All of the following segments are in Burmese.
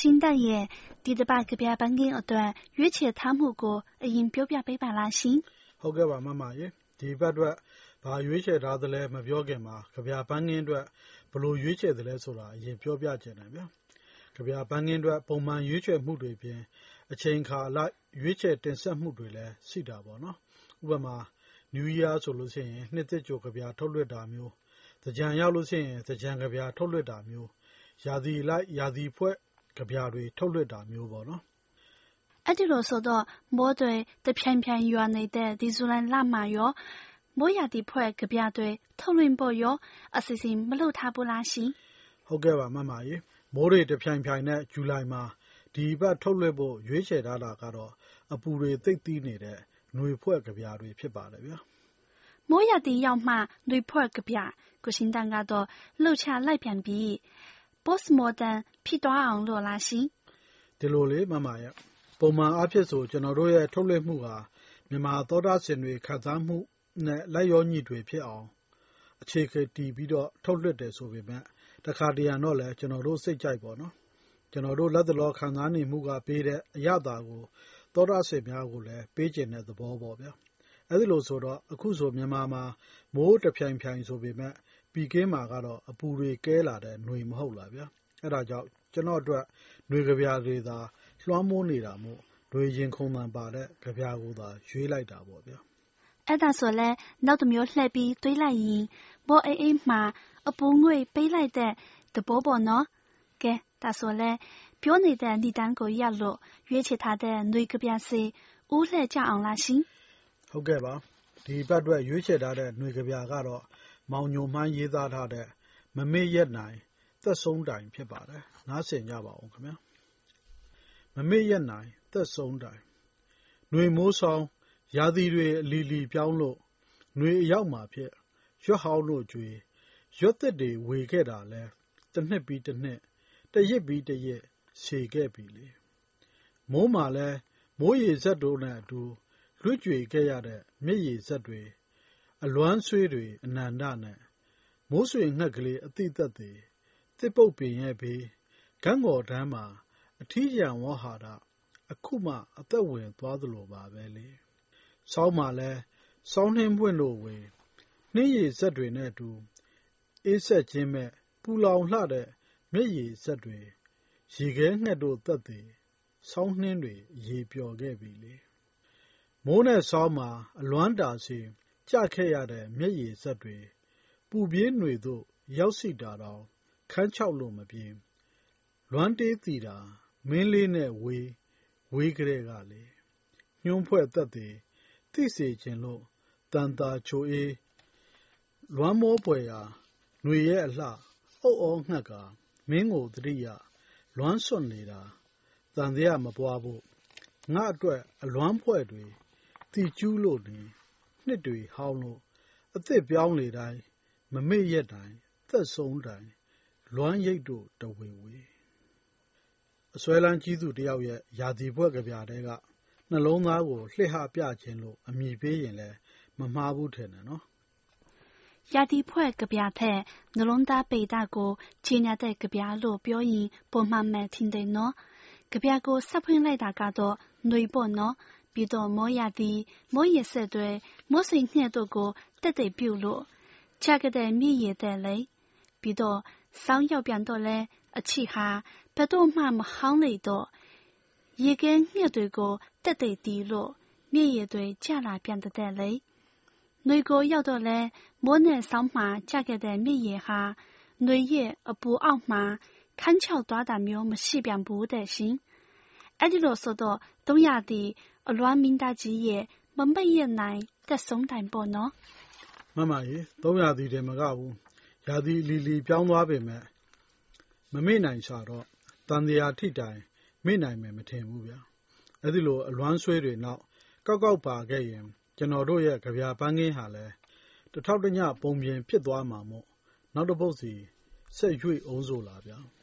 ကိုရှင်တရဲ့ဒီတပတ်ကဗျာပန်းကင်းအတွက်ရွေးချယ်ထားမှုကိုအရင်ပြောပြပေးပါလားရှင်။ဟုတ်ကဲ့ပါမမရေ။ဒီဘက်အတွက်ဘာရွေးချယ်ထားသလဲမပြောခင်မှာကဗျာပန်းကင်းအတွက်ဘလို့ရွေးချယ်သလဲဆိုတာအရင်ပြောပြချင်တယ်ဗျာ။ကဗျာပန်းကင်းအတွက်ပုံမှန်ရွေးချယ်မှုတွေပြင်အချိန်ခါအလိုက်ရွေးချယ်တင်ဆက်မှုတွေလည်းရှိတာပေါ့နော်။ဥပမာ New Year ဆိုလို့ရှိရင်နှစ်သစ်ကြိုကဗျာထုတ်လွှင့်တာမျိုး၊သင်္ကြန်ရောက်လို့ရှိရင်သင်္ကြန်ကဗျာထုတ်လွှင့်တာမျိုး၊ရာသီအလိုက်ရာသီဖွဲ့ ကဗျာတွေ ထုတ်လွှင့်တာမျိုးပေါ့နော်။အဲဒီလိုဆိုတော့ မိုးတွေ တဖြိုင်ဖြိုင်ရွာနေတဲ့ ဒီဇူလိုင်လမှာရော မိုးရာသီဖွဲ့ ကဗျာတွေ ထုတ်လွှင့်ဖို့ရော အစီအစဉ် မလုပ်ထားဘူးလားရှင်။ဟုတ်ကဲ့ပါ မမရေ။မိုးတွေတဖြိုင်ဖြိုင်နဲ့ ဇူလိုင်မှာ ဒီအပတ်ထုတ်လွှင့်ဖို့ ရွေးချယ်ထားတာကတော့ အပူတွေသိပ်သည်းနေတဲ့ နွေဖွဲ့ကဗျာတွေ ဖြစ်ပါတယ်ဗျာ။မိုးရာသီရောက်မှ နွေဖွဲ့ကဗျာ ကိုရှင်တန်ကတော့လှုပ်ရှားလိုက်ပြန်ပြီး Postmodern ဖြစ်သွားအောင်လို့လားရှင်။ဒီလိုလေမမရဲ့။ပုံမှန်အားဖြင့်ဆိုကျနော်တို့ရဲ့ထုတ်လွှင့်မှုဟာမြန်မာသောတရှင်တွေခံစားမှုနဲ့လိုက်လျောညီထွေဖြစ်အောင်အခြေခံတည်ပြီးတော့ထုတ်လွှင့်တယ်ဆိုပေမယ့်တခါတရံတော့လည်းကျနော်တို့စိတ်ကြိုက်ပေါ့နော်။ကျနော်တို့လတ်တလောခံစားနေမှုကပေးတဲ့အရသာကိုသောတရှင်များကိုလည်းပေးချင်တဲ့သဘောပေါ့ဗျာ။အဲဒီလိုဆိုတော့အခုဆိုမြန်မာမှာမိုးတဖြိုင်ဖြိုင်ဆိုပေမယ့် ပြည်ကင်းမှာကတော့ အပူတွေ ကဲလာတဲ့ နွေ မဟုတ်လားဗျာ။အဲဒါကြောင့် ကျနော့်အတွက် နွေကဗျာတွေသာ လွှမ်းမိုးနေတာမို့ နွေရင်ခုန်သံပါတဲ့ ကဗျာကိုသာ ရွေးလိုက်တာပေါ့ဗျာ။အဲဒါဆိုလည်းနောက်တမျိုးလှည့်ပြီး တွေးလိုက်ရင်မိုးအေးအေးမှာ အပူငွေ့ပေးလိုက်တဲ့ သဘောပေါ့နော်။ကဲ ဒါဆိုလည်းပြောနေတဲ့ နိဒါန်းကိုရပ်လို့ ရွေးချယ်ထားတဲ့ နွေကဗျာစီဦးလှည့်ကြအောင်လားရှင်။ဟုတ်ကဲ့ပါ။ဒီဘက်အတွက် ရွေးချယ်ထားတဲ့ နွေကဗျာကတော့ မောင်ညိုမှန်း ရေးသားထားတဲ့ မမေ့ရက်နိုင် သက်ဆုံးတိုင် ဖြစ်ပါတယ်။နားဆင်ကြပါဦးခင်ဗျာ။မမေ့ရက်နိုင် သက်ဆုံးတိုင် နွေမိုးဆောင်ရာသီတွေအလီလီပြောင်းလို့ နွေအရောက်မှာဖြစ် ရွက်ဟောင်းတို့ကြွေ ရွက်သစ်တွေ ဝေခဲ့တာလဲတနှစ်ပြီးတနှစ် တရစ်ပြီးတရစ် ရှည်ခဲ့ပြီလေ မိုးမှာလဲမိုးရေစက်တို့နဲ့အတူ လွှတ်ကြွေခဲ့ရတဲ့ မြစ်ရေစက်တွေ အလွမ်းဆွေးတွေ အနန္တနဲ့မိုးဆွေငှက်ကလေးအတိသက်တွေတစ်ပုတ်ပင်ရဲ့ဘေး ဂန်းကော်တန်းမှာ အထီးကျန်ဝဟာရ အခုမှ အသက်ဝင်သွားသလိုပါပဲလေစောင်းမှာလဲစောင်းနှင်းပွင့်တို့ဝေနှင်းရည်ဆက်တွေနဲ့တူ အေးဆက်ခြင်းမဲ့ ပူလောင်လှတဲ့ မျက်ရည်ဆက်တွေ ရေခဲငှက်တို့သက်သေ ဆောင်းနှင်းတွေရေပျော်ခဲ့ပြီလေ မိုးနဲ့ဆောင်းမှာ အလွမ်းတာစီ ကျခဲ့ရတဲ့ မျက်ရည်စက်တွေ ပူပြင်းနွေသို့ ရောက်ရှိတာတောင် ခန်းခြောက်လို့မပြေ၊လွမ်းတေးသီတာ မင်းလေးနဲ့ဝေး ဝေးကတည်းကလေ။ညှိုးဖွဲ့သက်သေ သိစေချင်လို့ သံသာချိုအေး လွမ်းမောဖွယ်ရာ နွေရဲ့အလှ အုတ်အောငှက်ကာ မင်းကို သတိရ လွမ်းဆွတ်နေတာ သံသယမပွားဖို့ ငါ့အတွက် အလွမ်းဖွဲ့တွေ သီကျူးလို့နေ နှစ်တွေဟောင်းလို့ အသစ်ပြောင်းလေတိုင်း မမေ့ရက်တိုင်းသက်ဆုံးတိုင်းလွမ်းရိပ်တို့ တဝေဝေ အစွဲလန်းကြီးသူတယောက်ရဲ့ ရာသီဖွဲ့ကဗျာတဲက နှလုံးသားကို လှစ်ဟပြခြင်းလို့ အမိပေးရင်လည်း မမှားဘူးထင်တယ်နော် ရာသီဖွဲ့ကဗျာထက် နှလုံးသားပေတာကိုချေညာတဲ့ကဗျာလို့ပြောရင်ပုံမှန်မှန်ထင်တယ်နော်။ကဗျာကိုဆက်ဖွင့်လိုက်တာကတော့ နွေပေါ့နော်။ ပြီးတော့မိုးရာသီမိုးရေစက်တွေမိုးစိမ်ညှက်တို့ကိုတက်တဲ့ပြုလို့ချခဲ့တဲ့မြည်ရတဲ့လေ။ပြီးတော့ဆောင်းရောက်ပြန်တော့လဲအချီဟာဘယ်တော့မှမဟောင်းလေတော့ရေခဲညှက်တွေကိုတက်တဲ့တီးလို့မြည်ရတွေကြလာပြန်တဲ့လေ။နွေကိုရောက်တော့လဲမိုးနဲ့ဆောင်းမှာကျခဲ့တဲ့မြစ်ရေဟာနွေရဲ့အပူအောက်မှာခန်းချောက်သွားတာမျိုးမရှိပြန်ဘူးတဲ့ရှင်။အဲ့ဒီလိုဆိုတော့သုံးရသည် အလွမ်းမင်းသားကြီးရဲ့မမိတ်ရနိုင်တက်ဆုံးတိုင်ပေါ့နော်။မှန်ပါရဲ့သုံးရသည်တည်းမကဘူး။ရာသီလီလီပြောင်းသွားပေမဲ့မမေ့နိုင်စားတော့တန်တရားထိတိုင်မေ့နိုင်မယ်မထင်ဘူးဗျာ။အဲ့ဒီလိုအလွမ်းဆွေးတွေနောက်ကောက်ကောက်ပါခဲ့ရင်ကျနော်တို့ရဲ့ကဗျာပန်းခင်းဟာလည်းတထောက်တညပုံပြင်ဖြစ်သွားမှာမို့နောက်တပုဒ်စီဆက်ရွေ့ဦးစို့လားဗျာ။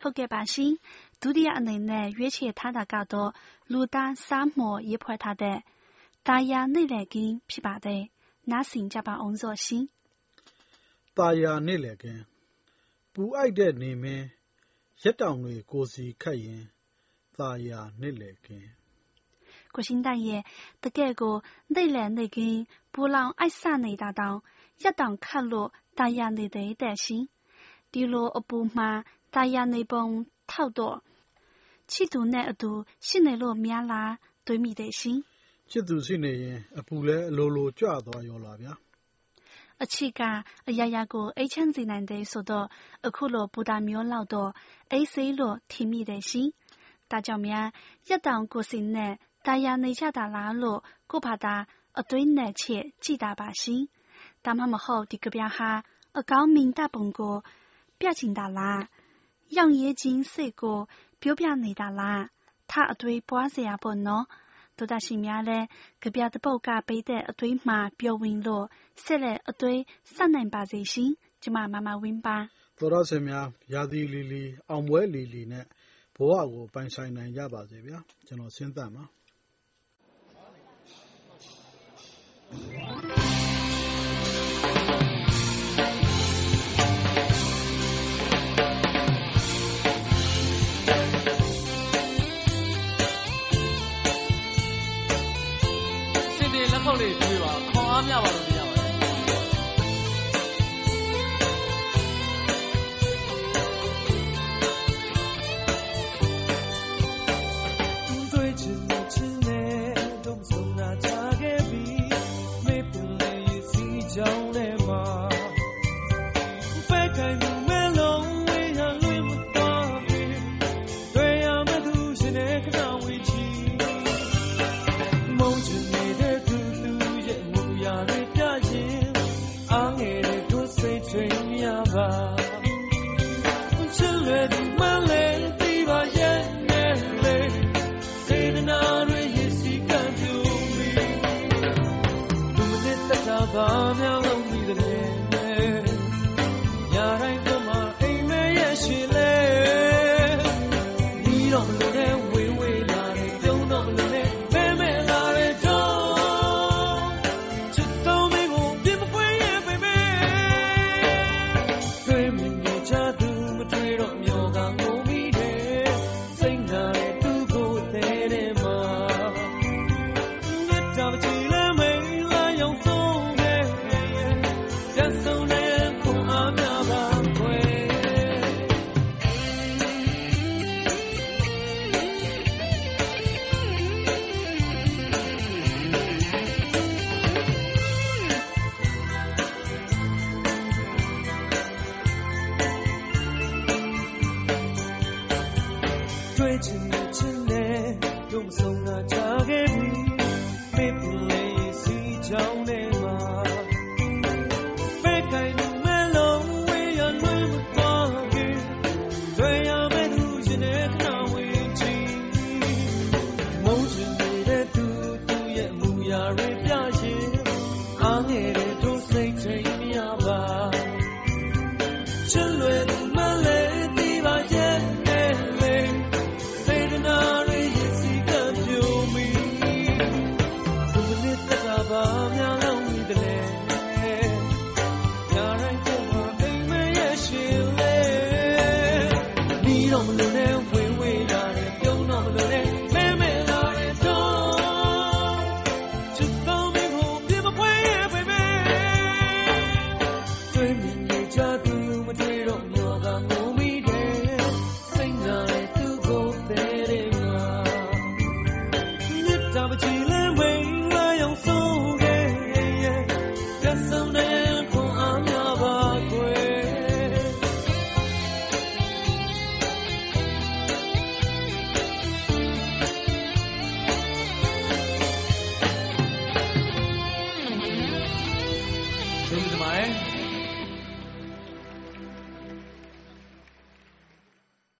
ဟုတ်ကဲ့ပါရှင်။ဒုတိယအနေနဲ့ရွေးချယ်ထားတာကတော့လူသား沙漠ရေးဖွဲ့ထားတဲ့သာယာနေ့လည်ခင်းဖြစ်ပါတယ်။နားဆင်ကြပါဦးစို့ရှင်။သာယာနေ့လည်ခင်းပူအိုက်တဲ့နေမင်းရက်တောင်တွေကိုယ်စီခတ်ရင်သာယာနှစ်လည်ခင်းကိုရှင်တရဲ့တကယ်ကိုနှိပ်လည်နှိပ်ခင်းပူလောင်အိုက်ဆနေတာတောင်ရက်တောင်ခတ်လို့သာယာနေ တဲ့တဲ့ရှင်ဒီလိုအပူမှာသာယာနေပုံထောက်တော့ချစ်သူနဲ့အတူရှိနေလို့များလားတွေးမိတယ်ရှင်ချစ်သူရှိနေရင်အပူလည်းအလိုလိုကြွသွားရောလားဗျာအချစ်ကအရာရာကိုအိတ်ချမ်းစေနိုင်တယ်ဆိုတော့အခုလိုပူတာမျိုးလောက်တော့အိတ်ဆေးလို့ထင်မိတယ်ရှင်။ဒါကြောင့်များရက်တောင်ကိုစင်နဲ့တာယာနေကြတာလားလို့ကိုဘာသာအသွေးနဲ့ချက်ကြည့်တာပါရှင်။ဒါမှမဟုတ်ဒီကဗျာဟာအကောင်းမြင်တပုံကိုပြချင်တာလား။ 让野景细个表表内达啦，他一堆波子也不孬。都在前面嘞，隔壁的报价背的一堆马标纹路，塞了一堆三零八最新，就慢慢慢稳吧。都到前面，亚迪丽丽、昂威丽丽呢，不话我搬山南家吧这边，就弄现在嘛。 ပါခွန်အားများပါလို့ပြရမ လို့နဲ့